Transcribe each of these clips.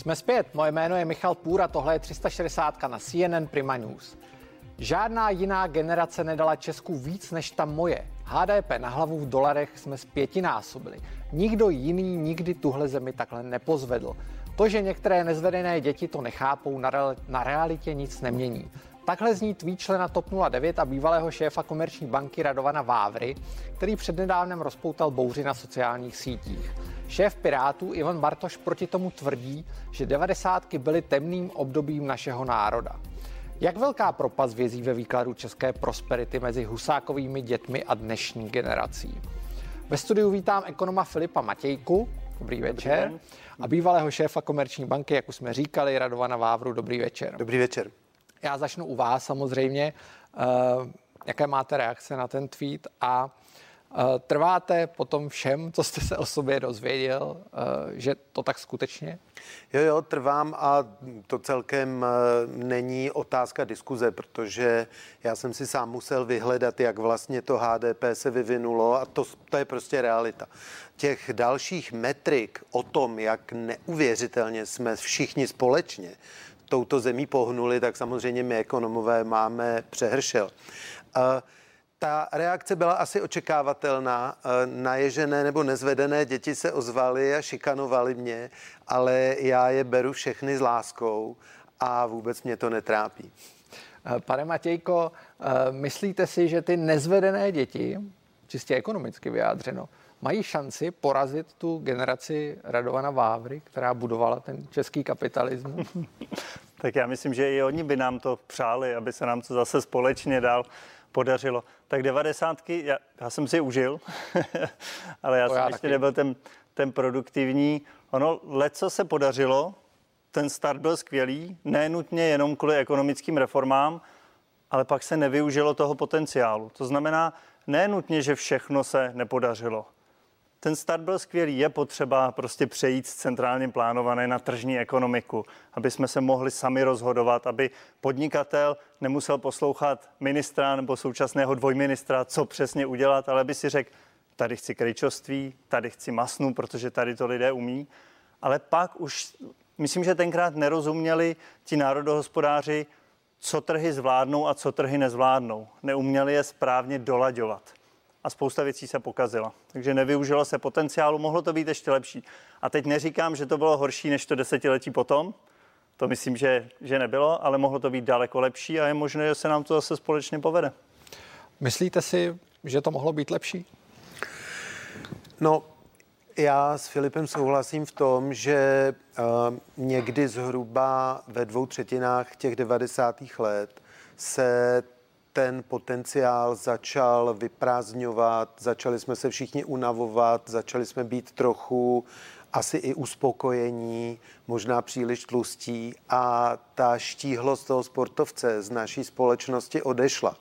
Jsme zpět. Moje jméno je Michal Půra, tohle je 360 na CNN Prima News. Žádná jiná generace nedala Česku víc než ta moje. HDP na hlavu v dolarech jsme zpětinásobili. Nikdo jiný nikdy tuhle zemi takhle nepozvedl. To, že některé nezvedené děti to nechápou, na realitě nic nemění. Takhle zní tweet člena TOP 09 a bývalého šéfa komerční banky Radovana Vávry, který přednedávnem rozpoutal bouři na sociálních sítích. Šéf Pirátů Ivan Bartoš proti tomu tvrdí, že devadesátky byly temným obdobím našeho národa. Jak velká propas vězí ve výkladu české prosperity mezi husákovými dětmi a dnešní generací? Ve studiu vítám ekonoma Filipa Matějku. Dobrý večer. a bývalého šéfa komerční banky, jak už jsme říkali, Radovana Vávru. Dobrý večer. Dobrý večer. Já začnu u vás samozřejmě. Uh, jaké máte reakce na ten tweet a uh, trváte po tom všem, co jste se o sobě dozvěděl, uh, že to tak skutečně? Jo, jo, trvám a to celkem není otázka diskuze, protože já jsem si sám musel vyhledat, jak vlastně to HDP se vyvinulo a to, to je prostě realita. Těch dalších metrik o tom, jak neuvěřitelně jsme všichni společně touto zemí pohnuli, tak samozřejmě my ekonomové máme přehršel. Ta reakce byla asi očekávatelná. Naježené nebo nezvedené děti se ozvaly a šikanovali mě, ale já je beru všechny s láskou a vůbec mě to netrápí. Pane Matějko, myslíte si, že ty nezvedené děti, čistě ekonomicky vyjádřeno, mají šanci porazit tu generaci Radovana Vávry, která budovala ten český kapitalismus? tak já myslím, že i oni by nám to přáli, aby se nám to zase společně dál podařilo. Tak devadesátky, já, já jsem si užil, ale já to jsem já ještě taky. nebyl ten, ten produktivní. Ono, leco se podařilo, ten start byl skvělý, nenutně jenom kvůli ekonomickým reformám, ale pak se nevyužilo toho potenciálu. To znamená, nenutně, že všechno se nepodařilo ten start byl skvělý. Je potřeba prostě přejít z centrálně plánované na tržní ekonomiku, aby jsme se mohli sami rozhodovat, aby podnikatel nemusel poslouchat ministra nebo současného dvojministra, co přesně udělat, ale aby si řekl, tady chci kryčovství, tady chci masnu, protože tady to lidé umí. Ale pak už, myslím, že tenkrát nerozuměli ti národohospodáři, co trhy zvládnou a co trhy nezvládnou. Neuměli je správně dolaďovat a spousta věcí se pokazila. Takže nevyužilo se potenciálu, mohlo to být ještě lepší. A teď neříkám, že to bylo horší než to desetiletí potom, to myslím, že, že nebylo, ale mohlo to být daleko lepší a je možné, že se nám to zase společně povede. Myslíte si, že to mohlo být lepší? No, já s Filipem souhlasím v tom, že uh, někdy zhruba ve dvou třetinách těch 90. let se ten potenciál začal vyprázdňovat, začali jsme se všichni unavovat, začali jsme být trochu asi i uspokojení, možná příliš tlustí a ta štíhlost toho sportovce z naší společnosti odešla.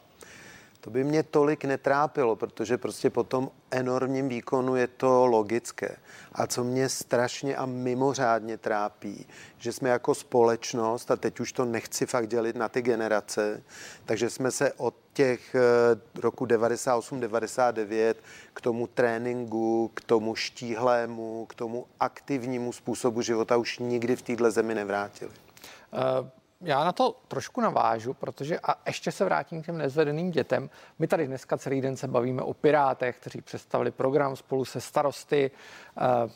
To by mě tolik netrápilo, protože prostě po tom enormním výkonu je to logické. A co mě strašně a mimořádně trápí, že jsme jako společnost, a teď už to nechci fakt dělit na ty generace, takže jsme se od těch eh, roku 98-99 k tomu tréninku, k tomu štíhlému, k tomu aktivnímu způsobu života už nikdy v této zemi nevrátili. Uh já na to trošku navážu, protože a ještě se vrátím k těm nezvedeným dětem. My tady dneska celý den se bavíme o Pirátech, kteří představili program spolu se starosty. Eh,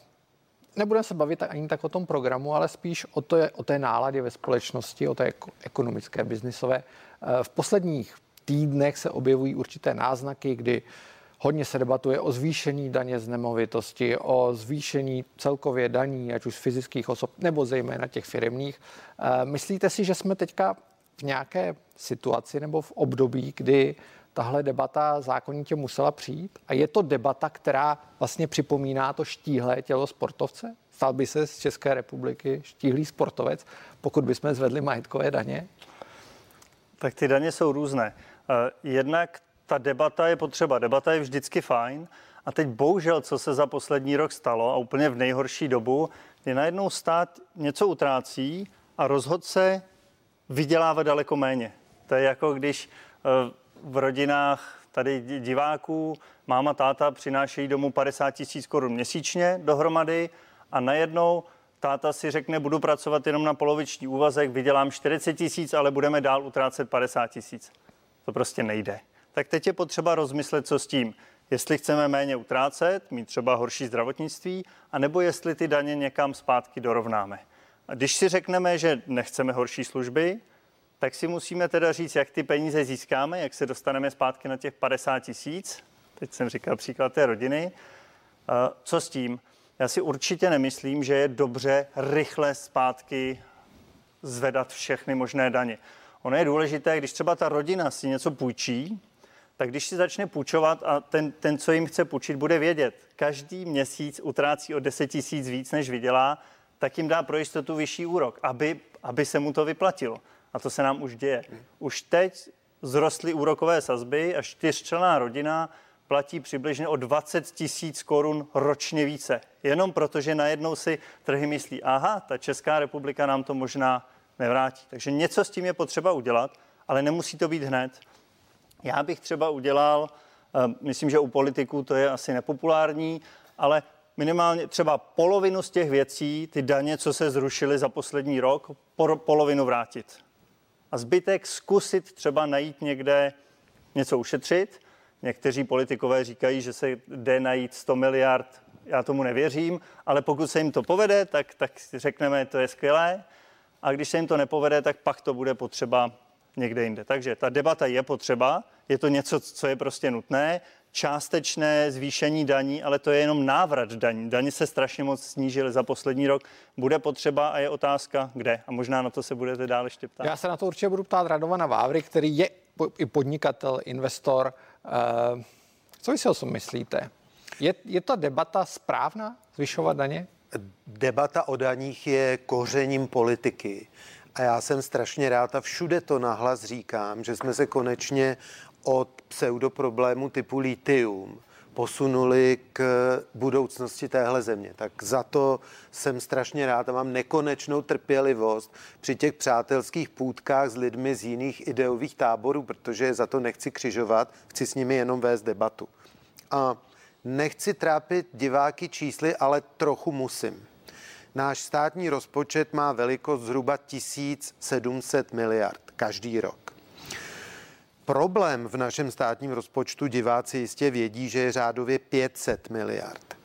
nebudeme se bavit ani tak o tom programu, ale spíš o, to, o té náladě ve společnosti, o té ekonomické, biznisové. Eh, v posledních týdnech se objevují určité náznaky, kdy Hodně se debatuje o zvýšení daně z nemovitosti, o zvýšení celkově daní, ať už z fyzických osob, nebo zejména těch firmních. Eh, myslíte si, že jsme teďka v nějaké situaci nebo v období, kdy tahle debata zákonitě musela přijít? A je to debata, která vlastně připomíná to štíhlé tělo sportovce? Stal by se z České republiky štíhlý sportovec, pokud bychom zvedli majetkové daně? Tak ty daně jsou různé. Eh, jednak ta debata je potřeba. Debata je vždycky fajn. A teď bohužel, co se za poslední rok stalo a úplně v nejhorší dobu, je najednou stát něco utrácí a rozhodce vydělávat daleko méně. To je jako když eh, v rodinách tady diváků máma, táta přinášejí domů 50 tisíc korun měsíčně dohromady a najednou táta si řekne, budu pracovat jenom na poloviční úvazek, vydělám 40 tisíc, ale budeme dál utrácet 50 tisíc. To prostě nejde. Tak teď je potřeba rozmyslet, co s tím. Jestli chceme méně utrácet, mít třeba horší zdravotnictví, anebo jestli ty daně někam zpátky dorovnáme. A když si řekneme, že nechceme horší služby, tak si musíme teda říct, jak ty peníze získáme, jak se dostaneme zpátky na těch 50 tisíc. Teď jsem říkal příklad té rodiny. Co s tím? Já si určitě nemyslím, že je dobře rychle zpátky zvedat všechny možné daně. Ono je důležité, když třeba ta rodina si něco půjčí, tak když si začne půjčovat a ten, ten, co jim chce půjčit, bude vědět, každý měsíc utrácí o 10 tisíc víc, než vydělá, tak jim dá pro jistotu vyšší úrok, aby, aby se mu to vyplatilo. A to se nám už děje. Už teď zrostly úrokové sazby a čtyřčlená rodina platí přibližně o 20 tisíc korun ročně více. Jenom protože najednou si trhy myslí, aha, ta Česká republika nám to možná nevrátí. Takže něco s tím je potřeba udělat, ale nemusí to být hned. Já bych třeba udělal, eh, myslím, že u politiků to je asi nepopulární, ale minimálně třeba polovinu z těch věcí, ty daně, co se zrušily za poslední rok, polovinu vrátit. A zbytek zkusit třeba najít někde něco ušetřit. Někteří politikové říkají, že se jde najít 100 miliard. Já tomu nevěřím, ale pokud se jim to povede, tak, tak řekneme, to je skvělé. A když se jim to nepovede, tak pak to bude potřeba někde jinde. Takže ta debata je potřeba, je to něco, co je prostě nutné. Částečné zvýšení daní, ale to je jenom návrat daní. Daně se strašně moc snížily za poslední rok. Bude potřeba a je otázka, kde. A možná na to se budete dále ještě ptát. Já se na to určitě budu ptát Radovana Vávry, který je i podnikatel, investor. Eh, co vy si o tom myslíte? Je, je ta debata správná, zvyšovat daně? Debata o daních je kořením politiky. A já jsem strašně rád a všude to nahlas říkám, že jsme se konečně od pseudoproblému typu litium posunuli k budoucnosti téhle země. Tak za to jsem strašně rád a mám nekonečnou trpělivost při těch přátelských půdkách s lidmi z jiných ideových táborů, protože za to nechci křižovat, chci s nimi jenom vést debatu. A nechci trápit diváky čísly, ale trochu musím. Náš státní rozpočet má velikost zhruba 1700 miliard každý rok. Problém v našem státním rozpočtu diváci jistě vědí, že je řádově 500 miliard.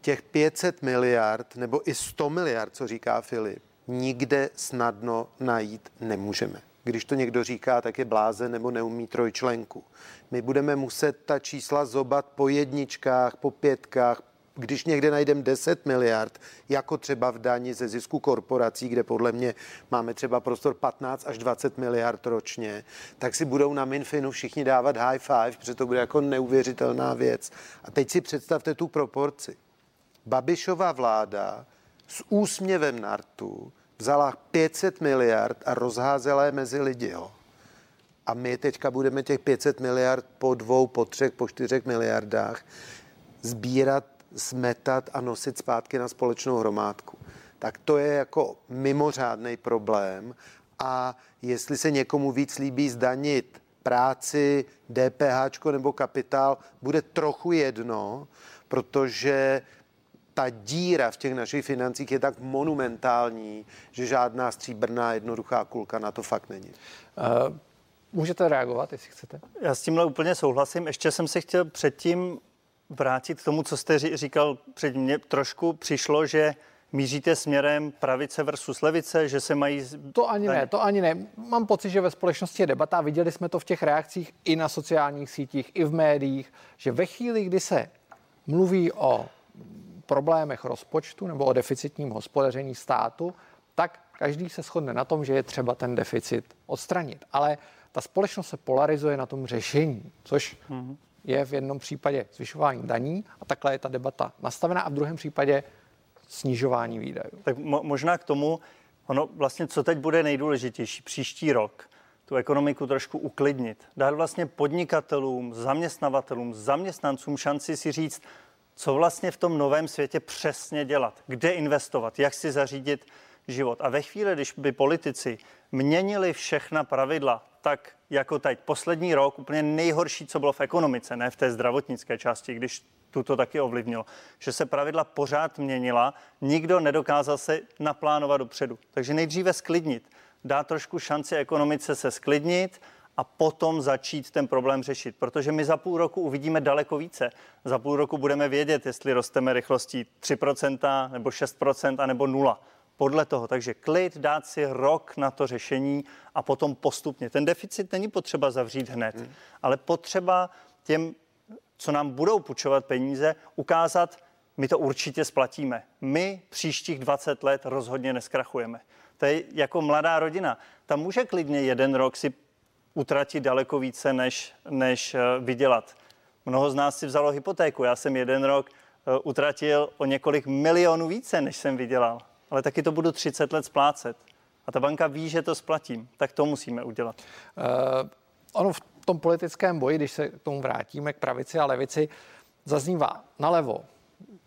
Těch 500 miliard nebo i 100 miliard, co říká Filip, nikde snadno najít nemůžeme. Když to někdo říká, tak je blázen nebo neumí trojčlenku. My budeme muset ta čísla zobat po jedničkách, po pětkách, když někde najdeme 10 miliard, jako třeba v daní ze zisku korporací, kde podle mě máme třeba prostor 15 až 20 miliard ročně, tak si budou na Minfinu všichni dávat high five, protože to bude jako neuvěřitelná věc. A teď si představte tu proporci. Babišová vláda s úsměvem na rtu vzala 500 miliard a rozházela je mezi lidi. Jo. A my teďka budeme těch 500 miliard po dvou, po třech, po čtyřech miliardách sbírat smetat a nosit zpátky na společnou hromádku. Tak to je jako mimořádný problém a jestli se někomu víc líbí zdanit práci, DPH nebo kapitál, bude trochu jedno, protože ta díra v těch našich financích je tak monumentální, že žádná stříbrná jednoduchá kulka na to fakt není. Uh, můžete reagovat, jestli chcete? Já s tímhle úplně souhlasím. Ještě jsem se chtěl předtím vrátit k tomu, co jste říkal před mě. Trošku přišlo, že míříte směrem pravice versus levice, že se mají... To ani ne, to ani ne. Mám pocit, že ve společnosti je debata, viděli jsme to v těch reakcích i na sociálních sítích, i v médiích, že ve chvíli, kdy se mluví o problémech rozpočtu nebo o deficitním hospodaření státu, tak každý se shodne na tom, že je třeba ten deficit odstranit. Ale ta společnost se polarizuje na tom řešení, což mm-hmm je v jednom případě zvyšování daní a takhle je ta debata nastavená a v druhém případě snižování výdajů. Tak mo- možná k tomu, ono vlastně, co teď bude nejdůležitější příští rok, tu ekonomiku trošku uklidnit, dát vlastně podnikatelům, zaměstnavatelům, zaměstnancům šanci si říct, co vlastně v tom novém světě přesně dělat, kde investovat, jak si zařídit život. A ve chvíli, když by politici měnili všechna pravidla tak, jako teď. Poslední rok úplně nejhorší, co bylo v ekonomice, ne v té zdravotnické části, když tuto taky ovlivnilo, že se pravidla pořád měnila, nikdo nedokázal se naplánovat dopředu. Takže nejdříve sklidnit, dát trošku šanci ekonomice se sklidnit a potom začít ten problém řešit. Protože my za půl roku uvidíme daleko více. Za půl roku budeme vědět, jestli rosteme rychlostí 3% nebo 6% a nebo 0 podle toho. Takže klid, dát si rok na to řešení a potom postupně. Ten deficit není potřeba zavřít hned, hmm. ale potřeba těm, co nám budou půjčovat peníze, ukázat, my to určitě splatíme. My příštích 20 let rozhodně neskrachujeme. To je jako mladá rodina. Ta může klidně jeden rok si utratit daleko více, než, než eh, vydělat. Mnoho z nás si vzalo hypotéku. Já jsem jeden rok eh, utratil o několik milionů více, než jsem vydělal ale taky to budu 30 let splácet. A ta banka ví, že to splatím. Tak to musíme udělat. Uh, ono v tom politickém boji, když se k tomu vrátíme, k pravici a levici, zaznívá nalevo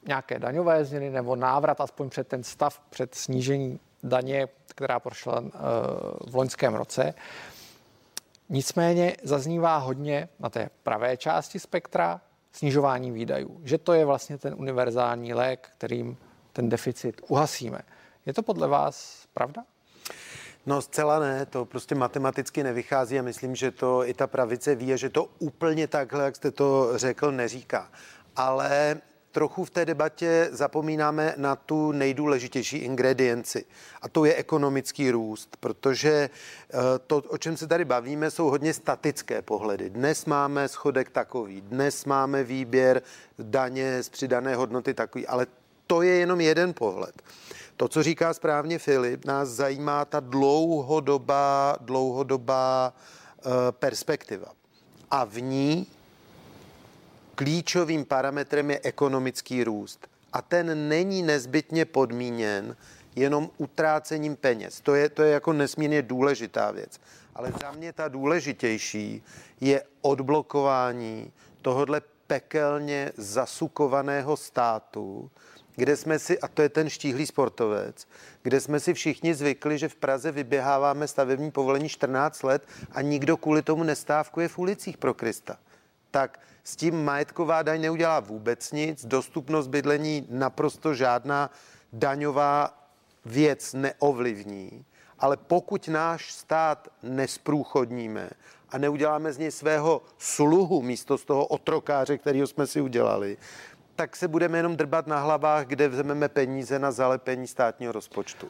nějaké daňové změny nebo návrat aspoň před ten stav, před snížení daně, která prošla uh, v loňském roce. Nicméně zaznívá hodně na té pravé části spektra snižování výdajů, že to je vlastně ten univerzální lék, kterým ten deficit uhasíme. Je to podle vás pravda? No zcela ne, to prostě matematicky nevychází a myslím, že to i ta pravice ví, že to úplně takhle, jak jste to řekl, neříká. Ale trochu v té debatě zapomínáme na tu nejdůležitější ingredienci a to je ekonomický růst, protože eh, to, o čem se tady bavíme, jsou hodně statické pohledy. Dnes máme schodek takový, dnes máme výběr daně z přidané hodnoty takový, ale to je jenom jeden pohled. To, co říká správně Filip, nás zajímá ta dlouhodobá, dlouhodobá uh, perspektiva. A v ní klíčovým parametrem je ekonomický růst. A ten není nezbytně podmíněn jenom utrácením peněz. To je, to je jako nesmírně důležitá věc. Ale za mě ta důležitější je odblokování tohodle pekelně zasukovaného státu, kde jsme si, a to je ten štíhlý sportovec, kde jsme si všichni zvykli, že v Praze vyběháváme stavební povolení 14 let a nikdo kvůli tomu nestávkuje v ulicích pro Krista. Tak s tím majetková daň neudělá vůbec nic, dostupnost bydlení naprosto žádná daňová věc neovlivní, ale pokud náš stát nesprůchodníme a neuděláme z něj svého sluhu místo z toho otrokáře, kterého jsme si udělali, tak se budeme jenom drbat na hlavách, kde vezmeme peníze na zalepení státního rozpočtu.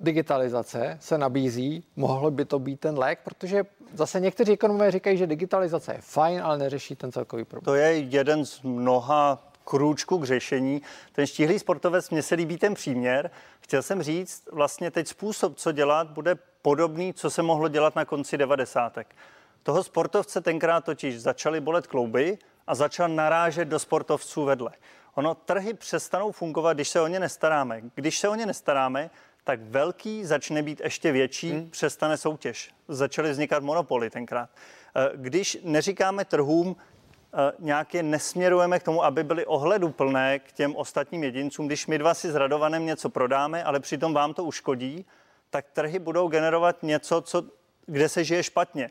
Digitalizace se nabízí, mohlo by to být ten lék, protože zase někteří ekonomové říkají, že digitalizace je fajn, ale neřeší ten celkový problém. To je jeden z mnoha krůčku k řešení. Ten štíhlý sportovec, mně se líbí ten příměr. Chtěl jsem říct, vlastně teď způsob, co dělat, bude podobný, co se mohlo dělat na konci devadesátek. Toho sportovce tenkrát totiž začaly bolet klouby, a začal narážet do sportovců vedle. Ono, trhy přestanou fungovat, když se o ně nestaráme. Když se o ně nestaráme, tak velký začne být ještě větší, hmm. přestane soutěž. Začaly vznikat monopoly tenkrát. Eh, když neříkáme trhům, eh, nějaké nesměrujeme k tomu, aby byly ohleduplné k těm ostatním jedincům. Když my dva si s Radovanem něco prodáme, ale přitom vám to uškodí, tak trhy budou generovat něco, co, kde se žije špatně.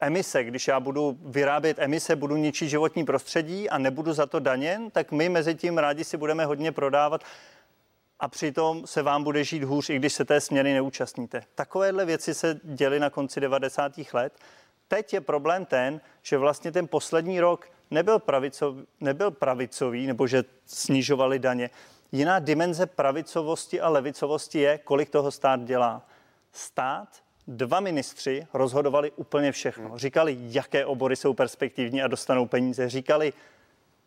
Emise, když já budu vyrábět emise, budu ničit životní prostředí a nebudu za to daněn, tak my mezi tím rádi si budeme hodně prodávat a přitom se vám bude žít hůř, i když se té směry neúčastníte. Takovéhle věci se děly na konci 90. let. Teď je problém ten, že vlastně ten poslední rok nebyl, pravicový, nebyl pravicový, nebo že snižovali daně. Jiná dimenze pravicovosti a levicovosti je, kolik toho stát dělá. Stát dva ministři rozhodovali úplně všechno. Hmm. Říkali, jaké obory jsou perspektivní a dostanou peníze. Říkali,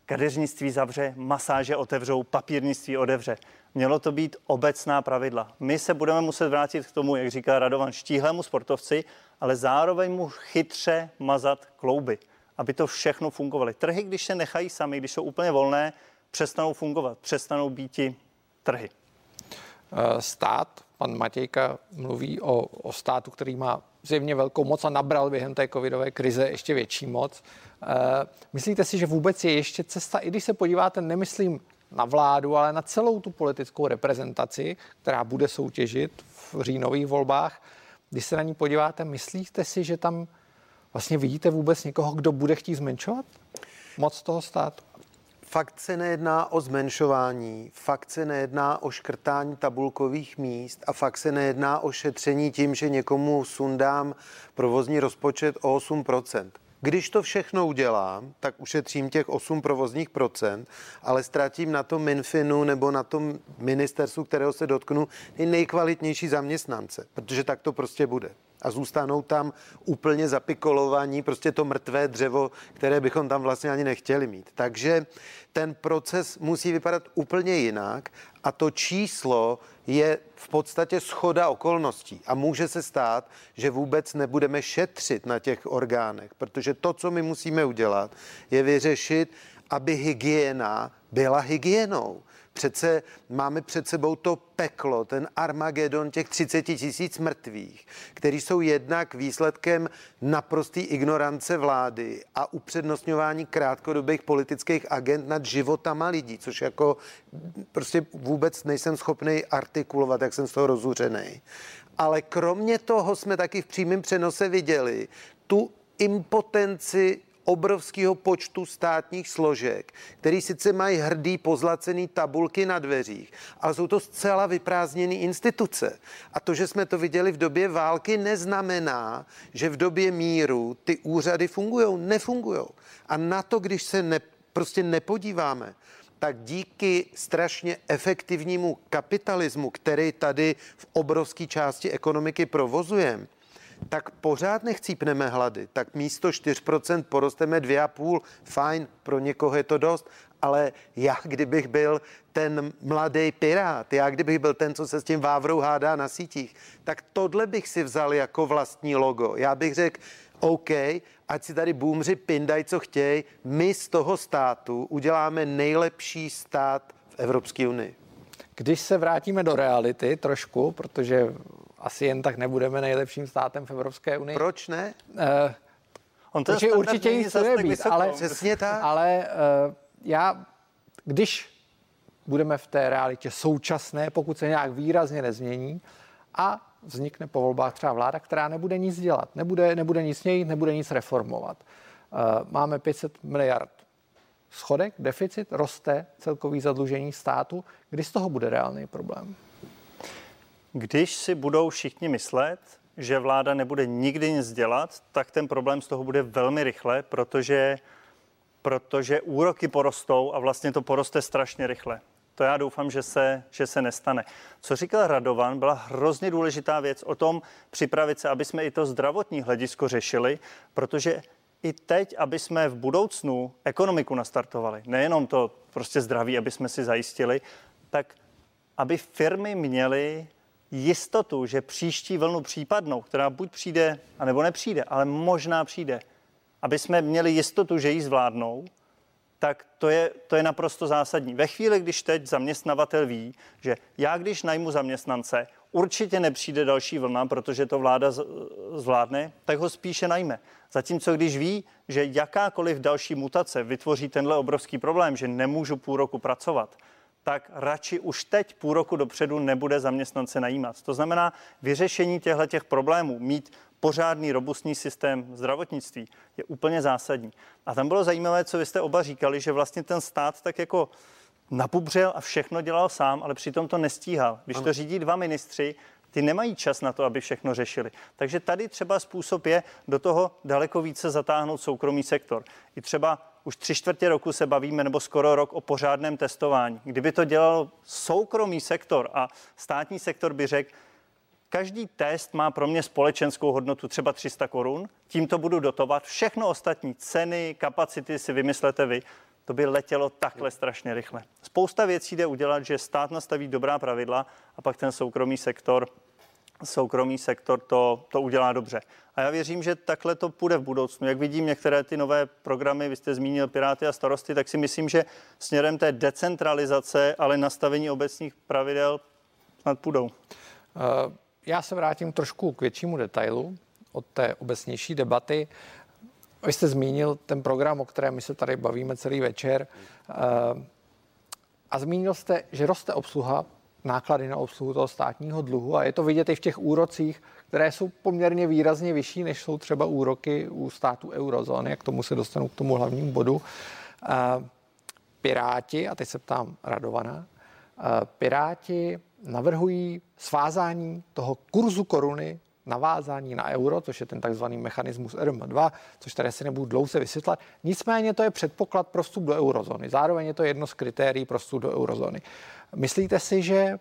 kadeřnictví zavře, masáže otevřou, papírnictví odevře. Mělo to být obecná pravidla. My se budeme muset vrátit k tomu, jak říká Radovan, štíhlému sportovci, ale zároveň mu chytře mazat klouby, aby to všechno fungovalo. Trhy, když se nechají sami, když jsou úplně volné, přestanou fungovat, přestanou být trhy. Eh, stát Pan Matějka mluví o, o státu, který má zjevně velkou moc a nabral během té covidové krize ještě větší moc. E, myslíte si, že vůbec je ještě cesta, i když se podíváte, nemyslím na vládu, ale na celou tu politickou reprezentaci, která bude soutěžit v říjnových volbách, Když se na ní podíváte, myslíte si, že tam vlastně vidíte vůbec někoho, kdo bude chtít zmenšovat moc toho státu? Fakt se nejedná o zmenšování, fakt se nejedná o škrtání tabulkových míst a fakt se nejedná o šetření tím, že někomu sundám provozní rozpočet o 8%. Když to všechno udělám, tak ušetřím těch 8 provozních procent, ale ztratím na tom Minfinu nebo na tom ministerstvu, kterého se dotknu, ty nejkvalitnější zaměstnance, protože tak to prostě bude a zůstanou tam úplně zapikolovaní, prostě to mrtvé dřevo, které bychom tam vlastně ani nechtěli mít. Takže ten proces musí vypadat úplně jinak a to číslo je v podstatě schoda okolností a může se stát, že vůbec nebudeme šetřit na těch orgánech, protože to, co my musíme udělat, je vyřešit, aby hygiena byla hygienou. Přece máme před sebou to peklo, ten Armagedon těch 30 tisíc mrtvých, který jsou jednak výsledkem naprosté ignorance vlády a upřednostňování krátkodobých politických agent nad životama lidí, což jako prostě vůbec nejsem schopný artikulovat, jak jsem z toho rozuřený. Ale kromě toho jsme taky v přímém přenose viděli tu impotenci obrovského počtu státních složek, který sice mají hrdý pozlacený tabulky na dveřích, ale jsou to zcela vyprázdněné instituce. A to, že jsme to viděli v době války, neznamená, že v době míru ty úřady fungují. Nefungují. A na to, když se ne, prostě nepodíváme, tak díky strašně efektivnímu kapitalismu, který tady v obrovské části ekonomiky provozujeme, tak pořád nechcípneme hlady. Tak místo 4% porosteme 2,5%. Fajn, pro někoho je to dost, ale já, kdybych byl ten mladý pirát, já, kdybych byl ten, co se s tím Vávrou hádá na sítích, tak tohle bych si vzal jako vlastní logo. Já bych řekl, OK, ať si tady boomři pindají, co chtějí, my z toho státu uděláme nejlepší stát v Evropské unii. Když se vrátíme do reality trošku, protože asi jen tak nebudeme nejlepším státem v Evropské unii. Proč ne? Uh, On to určitě nic být, vysoko. ale, Přesně tak. ale uh, já, když budeme v té realitě současné, pokud se nějak výrazně nezmění a vznikne po volbách třeba vláda, která nebude nic dělat, nebude, nebude nic měnit, nebude nic reformovat. Uh, máme 500 miliard schodek, deficit, roste celkový zadlužení státu. Kdy z toho bude reálný problém? Když si budou všichni myslet, že vláda nebude nikdy nic dělat, tak ten problém z toho bude velmi rychle, protože, protože úroky porostou a vlastně to poroste strašně rychle. To já doufám, že se, že se nestane. Co říkal Radovan, byla hrozně důležitá věc o tom připravit se, aby jsme i to zdravotní hledisko řešili, protože i teď, aby jsme v budoucnu ekonomiku nastartovali, nejenom to prostě zdraví, aby jsme si zajistili, tak aby firmy měly jistotu, že příští vlnu případnou, která buď přijde, anebo nepřijde, ale možná přijde, aby jsme měli jistotu, že ji zvládnou, tak to je, to je naprosto zásadní. Ve chvíli, když teď zaměstnavatel ví, že já, když najmu zaměstnance, určitě nepřijde další vlna, protože to vláda zvládne, tak ho spíše najme. Zatímco když ví, že jakákoliv další mutace vytvoří tenhle obrovský problém, že nemůžu půl roku pracovat, tak radši už teď půl roku dopředu nebude zaměstnance najímat. To znamená, vyřešení těchto těch problémů, mít pořádný, robustní systém zdravotnictví je úplně zásadní. A tam bylo zajímavé, co vy jste oba říkali, že vlastně ten stát tak jako napubřel a všechno dělal sám, ale přitom to nestíhal. Když to řídí dva ministři, ty nemají čas na to, aby všechno řešili. Takže tady třeba způsob je do toho daleko více zatáhnout soukromý sektor. I třeba už tři čtvrtě roku se bavíme, nebo skoro rok, o pořádném testování. Kdyby to dělal soukromý sektor a státní sektor by řekl, každý test má pro mě společenskou hodnotu třeba 300 korun, tím to budu dotovat, všechno ostatní ceny, kapacity si vymyslete vy, to by letělo takhle strašně rychle. Spousta věcí jde udělat, že stát nastaví dobrá pravidla a pak ten soukromý sektor soukromý sektor to, to udělá dobře. A já věřím, že takhle to půjde v budoucnu. Jak vidím některé ty nové programy, vy jste zmínil Piráty a starosty, tak si myslím, že směrem té decentralizace, ale nastavení obecných pravidel snad půjdou. Eh, já se vrátím trošku k většímu detailu od té obecnější debaty. Vy jste zmínil ten program, o kterém my se tady bavíme celý večer. Eh, a zmínil jste, že roste obsluha náklady na obsluhu toho státního dluhu a je to vidět i v těch úrocích, které jsou poměrně výrazně vyšší, než jsou třeba úroky u států eurozóny, jak tomu se dostanu k tomu hlavnímu bodu. Piráti, a teď se ptám Radovana, Piráti navrhují svázání toho kurzu koruny navázání na euro, což je ten takzvaný mechanismus RM2, což tady si nebudu dlouze vysvětlat. Nicméně to je předpoklad pro vstup do eurozóny. Zároveň je to jedno z kritérií pro vstup do eurozóny. Myslíte si, že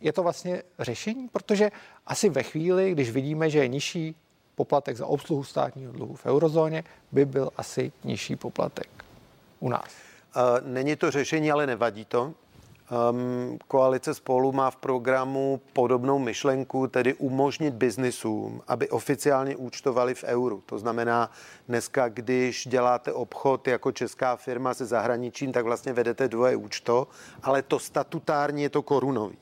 je to vlastně řešení? Protože asi ve chvíli, když vidíme, že je nižší poplatek za obsluhu státního dluhu v eurozóně, by byl asi nižší poplatek u nás. Není to řešení, ale nevadí to. Um, koalice spolu má v programu podobnou myšlenku, tedy umožnit biznisům, aby oficiálně účtovali v euru. To znamená, dneska, když děláte obchod jako česká firma se zahraničím, tak vlastně vedete dvoje účto, ale to statutárně je to korunový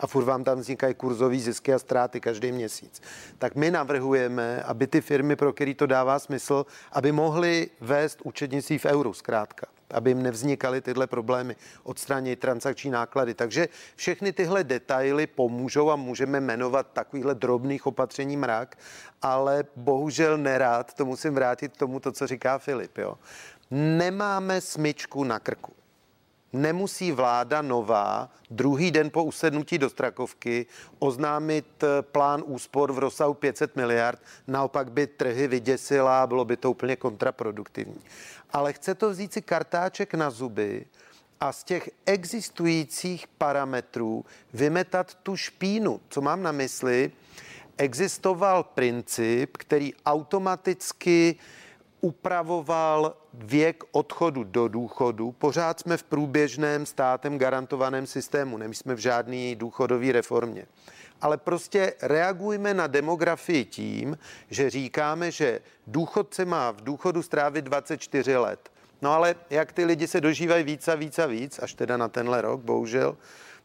a furt vám tam vznikají kurzové zisky a ztráty každý měsíc. Tak my navrhujeme, aby ty firmy, pro které to dává smysl, aby mohly vést účetnictví v euru zkrátka aby jim nevznikaly tyhle problémy, odstranit transakční náklady. Takže všechny tyhle detaily pomůžou a můžeme jmenovat takovýchhle drobných opatření mrak, ale bohužel nerád, to musím vrátit k tomu, to, co říká Filip. Jo. Nemáme smyčku na krku. Nemusí vláda nová druhý den po usednutí do Strakovky oznámit eh, plán úspor v rozsahu 500 miliard, naopak by trhy vyděsila a bylo by to úplně kontraproduktivní ale chce to vzít si kartáček na zuby a z těch existujících parametrů vymetat tu špínu. Co mám na mysli? Existoval princip, který automaticky upravoval věk odchodu do důchodu. Pořád jsme v průběžném státem garantovaném systému, nejsme v žádné důchodové reformě ale prostě reagujme na demografii tím, že říkáme, že důchodce má v důchodu strávit 24 let. No ale jak ty lidi se dožívají víc a víc a víc, až teda na tenhle rok, bohužel,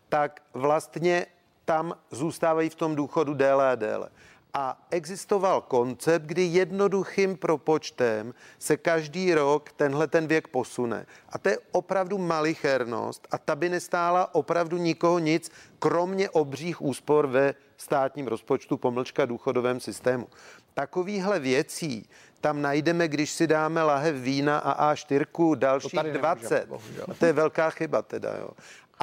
tak vlastně tam zůstávají v tom důchodu déle a déle a existoval koncept, kdy jednoduchým propočtem se každý rok tenhle ten věk posune. A to je opravdu malichernost a ta by nestála opravdu nikoho nic, kromě obřích úspor ve státním rozpočtu, pomlčka důchodovém systému. Takovýchhle věcí tam najdeme, když si dáme lahev vína a A4 dalších 20. Nemůžeme, to je velká chyba teda, jo.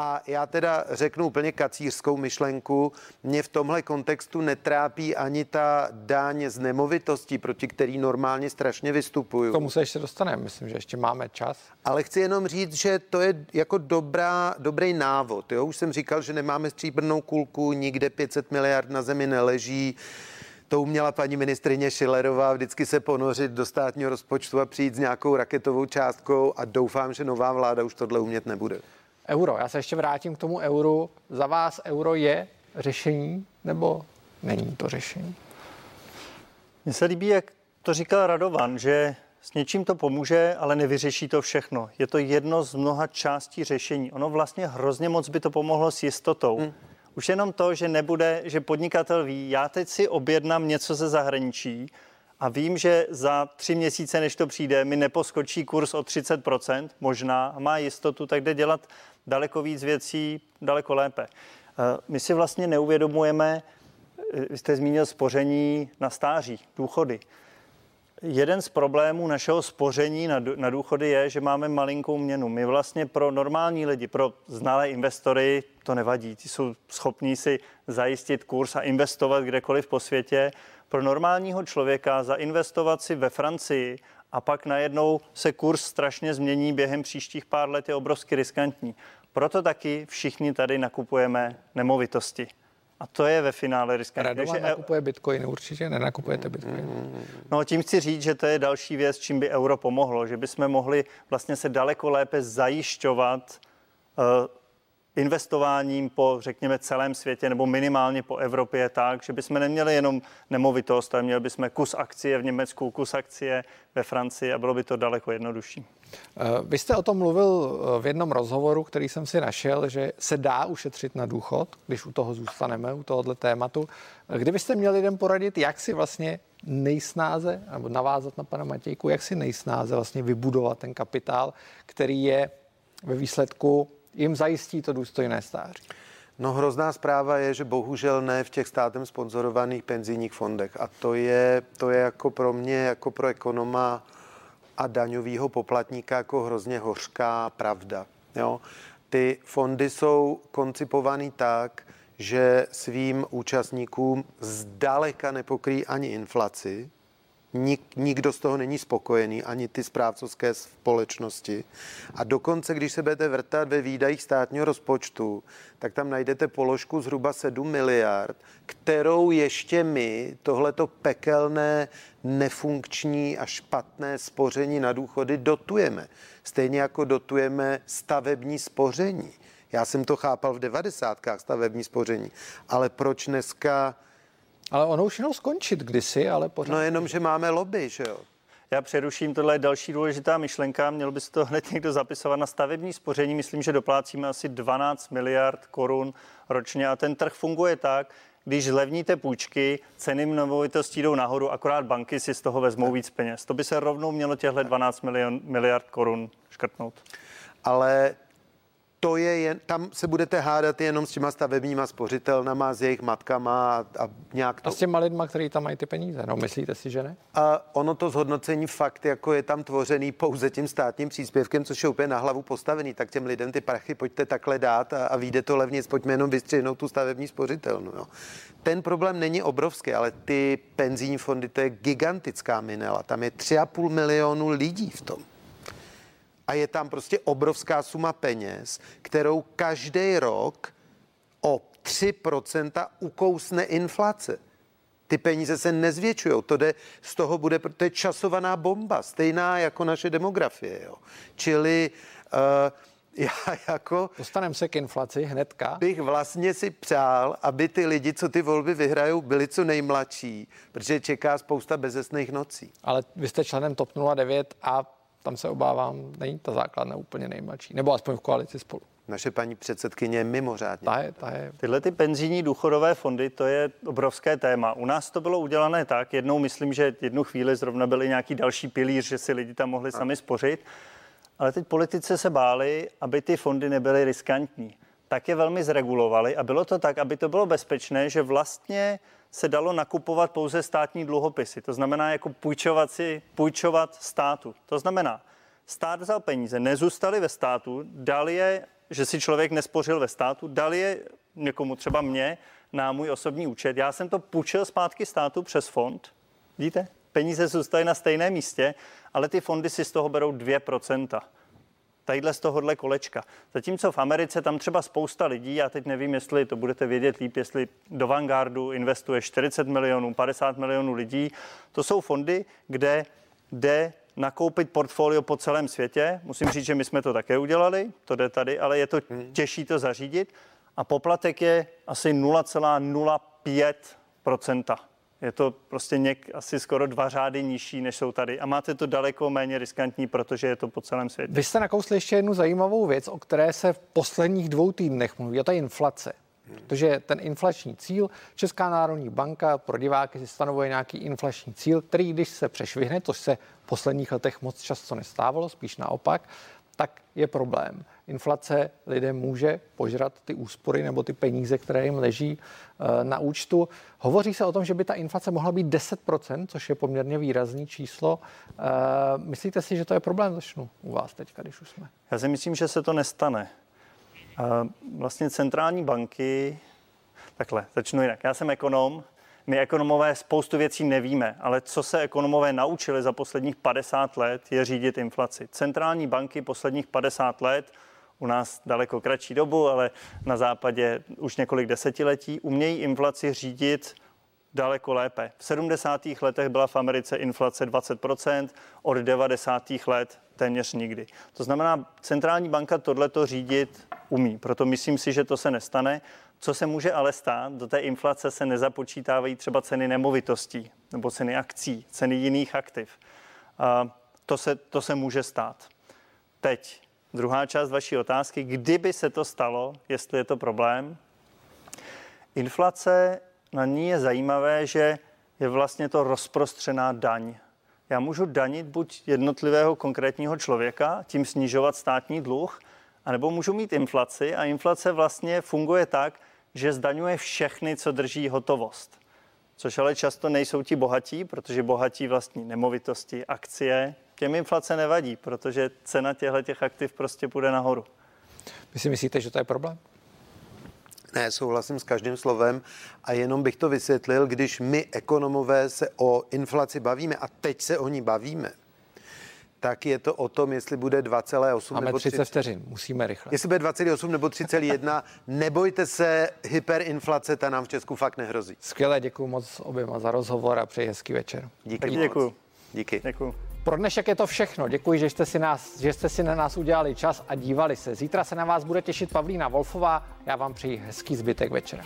A já teda řeknu úplně kacířskou myšlenku. Mě v tomhle kontextu netrápí ani ta dáň z nemovitostí, proti který normálně strašně vystupuju. K tomu se ještě dostaneme, myslím, že ještě máme čas. Ale chci jenom říct, že to je jako dobrá, dobrý návod. Jo? Už jsem říkal, že nemáme stříbrnou kulku, nikde 500 miliard na zemi neleží. To uměla paní ministrině Šilerová vždycky se ponořit do státního rozpočtu a přijít s nějakou raketovou částkou a doufám, že nová vláda už tohle umět nebude. Euro. Já se ještě vrátím k tomu euru. Za vás euro je řešení nebo není to řešení? Mně se líbí, jak to říkal Radovan, že s něčím to pomůže, ale nevyřeší to všechno. Je to jedno z mnoha částí řešení. Ono vlastně hrozně moc by to pomohlo s jistotou. Hmm. Už jenom to, že nebude, že podnikatel ví, já teď si objednám něco ze zahraničí a vím, že za tři měsíce, než to přijde, mi neposkočí kurz o 30%, možná, má jistotu, tak jde dělat daleko víc věcí, daleko lépe. Eh, my si vlastně neuvědomujeme, eh, vy jste zmínil spoření na stáří, důchody. Jeden z problémů našeho spoření na, důchody je, že máme malinkou měnu. My vlastně pro normální lidi, pro znalé investory to nevadí. Ti jsou schopní si zajistit kurz a investovat kdekoliv po světě. Pro normálního člověka zainvestovat si ve Francii a pak najednou se kurz strašně změní během příštích pár let je obrovsky riskantní. Proto taky všichni tady nakupujeme nemovitosti. A to je ve finále riskantní. Radovan Takže nakupuje bitcoin, určitě nenakupujete bitcoin. No tím chci říct, že to je další věc, čím by euro pomohlo, že bychom mohli vlastně se daleko lépe zajišťovat uh, investováním po, řekněme, celém světě nebo minimálně po Evropě tak, že bychom neměli jenom nemovitost, ale měli bychom kus akcie v Německu, kus akcie ve Francii a bylo by to daleko jednodušší. Eh, vy jste o tom mluvil eh, v jednom rozhovoru, který jsem si našel, že se dá ušetřit na důchod, když u toho zůstaneme, u tohohle tématu. Eh, kdybyste měli lidem poradit, jak si vlastně nejsnáze, nebo navázat na pana Matějku, jak si nejsnáze vlastně vybudovat ten kapitál, který je ve výsledku jim zajistí to důstojné stáří. No hrozná zpráva je, že bohužel ne v těch státem sponzorovaných penzijních fondech. A to je, to je jako pro mě, jako pro ekonoma a daňového poplatníka jako hrozně hořká pravda. Jo? Ty fondy jsou koncipovaný tak, že svým účastníkům zdaleka nepokryjí ani inflaci, Nik, nikdo z toho není spokojený, ani ty správcovské společnosti. A dokonce, když se budete vrtat ve výdajích státního rozpočtu, tak tam najdete položku zhruba 7 miliard, kterou ještě my, tohleto pekelné, nefunkční a špatné spoření na důchody dotujeme. Stejně jako dotujeme stavební spoření. Já jsem to chápal v devadesátkách stavební spoření, ale proč dneska ale ono už jenom skončit kdysi, ale pořád. No jenom, že máme lobby, že jo. Já přeruším, tohle je další důležitá myšlenka. Měl by se to hned někdo zapisovat na stavební spoření. Myslím, že doplácíme asi 12 miliard korun ročně a ten trh funguje tak, když zlevníte půjčky, ceny nemovitostí jdou nahoru, akorát banky si z toho vezmou víc peněz. To by se rovnou mělo těchto 12 milion, miliard korun škrtnout. Ale to je jen, tam se budete hádat jenom s těma stavebníma spořitelnama, s jejich matkama a, a nějak to... A s těma lidma, kteří tam mají ty peníze, no myslíte si, že ne? A ono to zhodnocení fakt jako je tam tvořený pouze tím státním příspěvkem, což je úplně na hlavu postavený, tak těm lidem ty prachy pojďte takhle dát a, a vyjde to levně, pojďme jenom vystřihnout tu stavební spořitelnu. Jo. Ten problém není obrovský, ale ty penzijní fondy, to je gigantická minela. Tam je 3,5 milionu lidí v tom a je tam prostě obrovská suma peněz, kterou každý rok o 3% ukousne inflace. Ty peníze se nezvětšují, to jde, z toho bude, to je časovaná bomba, stejná jako naše demografie. Jo. Čili uh, já jako... Dostaneme se k inflaci hnedka. Bych vlastně si přál, aby ty lidi, co ty volby vyhrajou, byli co nejmladší, protože čeká spousta bezesných nocí. Ale vy jste členem TOP 09 a tam se obávám, není ta základna úplně nejmladší, nebo aspoň v koalici spolu. Naše paní předsedkyně je mimořádně. Ta je, ta je. Tyhle ty penzijní důchodové fondy, to je obrovské téma. U nás to bylo udělané tak, jednou myslím, že jednu chvíli zrovna byly nějaký další pilíř, že si lidi tam mohli sami spořit, ale teď politici se báli, aby ty fondy nebyly riskantní. Tak je velmi zregulovali a bylo to tak, aby to bylo bezpečné, že vlastně se dalo nakupovat pouze státní dluhopisy. To znamená jako půjčovat si, půjčovat státu. To znamená, stát vzal peníze, nezůstaly ve státu, dal je, že si člověk nespořil ve státu, dal je někomu, třeba mě, na můj osobní účet. Já jsem to půjčil zpátky státu přes fond. Vidíte? Peníze zůstaly na stejném místě, ale ty fondy si z toho berou 2% tadyhle z tohohle kolečka. Zatímco v Americe tam třeba spousta lidí, já teď nevím, jestli to budete vědět líp, jestli do Vanguardu investuje 40 milionů, 50 milionů lidí. To jsou fondy, kde jde nakoupit portfolio po celém světě. Musím říct, že my jsme to také udělali, to jde tady, ale je to hmm. těžší to zařídit. A poplatek je asi 0,05 je to prostě něk asi skoro dva řády nižší, než jsou tady. A máte to daleko méně riskantní, protože je to po celém světě. Vy jste nakousli ještě jednu zajímavou věc, o které se v posledních dvou týdnech mluví, a to je inflace. Protože ten inflační cíl, Česká národní banka pro diváky si stanovuje nějaký inflační cíl, který když se přešvihne, což se v posledních letech moc často nestávalo, spíš naopak, tak je problém. Inflace lidem může požrat ty úspory nebo ty peníze, které jim leží eh, na účtu. Hovoří se o tom, že by ta inflace mohla být 10%, což je poměrně výrazný číslo. Eh, myslíte si, že to je problém? Začnu u vás teď, když už jsme. Já si myslím, že se to nestane. Vlastně centrální banky, takhle, začnu jinak. Já jsem ekonom, my ekonomové spoustu věcí nevíme, ale co se ekonomové naučili za posledních 50 let, je řídit inflaci. Centrální banky posledních 50 let, u nás daleko kratší dobu, ale na západě už několik desetiletí, umějí inflaci řídit daleko lépe. V 70. letech byla v Americe inflace 20%, od 90. let téměř nikdy. To znamená, centrální banka tohleto řídit umí. Proto myslím si, že to se nestane. Co se může ale stát, do té inflace se nezapočítávají třeba ceny nemovitostí nebo ceny akcí, ceny jiných aktiv. To, se, to se může stát. Teď, druhá část vaší otázky, kdyby se to stalo, jestli je to problém. Inflace na ní je zajímavé, že je vlastně to rozprostřená daň. Já můžu danit buď jednotlivého konkrétního člověka, tím snižovat státní dluh, anebo můžu mít inflaci a inflace vlastně funguje tak, že zdaňuje všechny, co drží hotovost. Což ale často nejsou ti bohatí, protože bohatí vlastní nemovitosti, akcie. Těm inflace nevadí, protože cena těchto těch aktiv prostě půjde nahoru. Vy si myslíte, že to je problém? Ne, souhlasím s každým slovem a jenom bych to vysvětlil, když my ekonomové se o inflaci bavíme a teď se o ní bavíme, tak je to o tom, jestli bude 2,8 Máme nebo 30 30 vteřin, musíme rychle. Jestli bude 2,8 nebo 3,1, nebojte se, hyperinflace, ta nám v Česku fakt nehrozí. Skvěle, děkuji moc oběma za rozhovor a přeji hezký večer. Díky. Děkuji. Díky. Děkuji. Pro dnešek je to všechno. Děkuji, že jste, si nás, že jste si na nás udělali čas a dívali se. Zítra se na vás bude těšit Pavlína Wolfová. Já vám přeji hezký zbytek večera.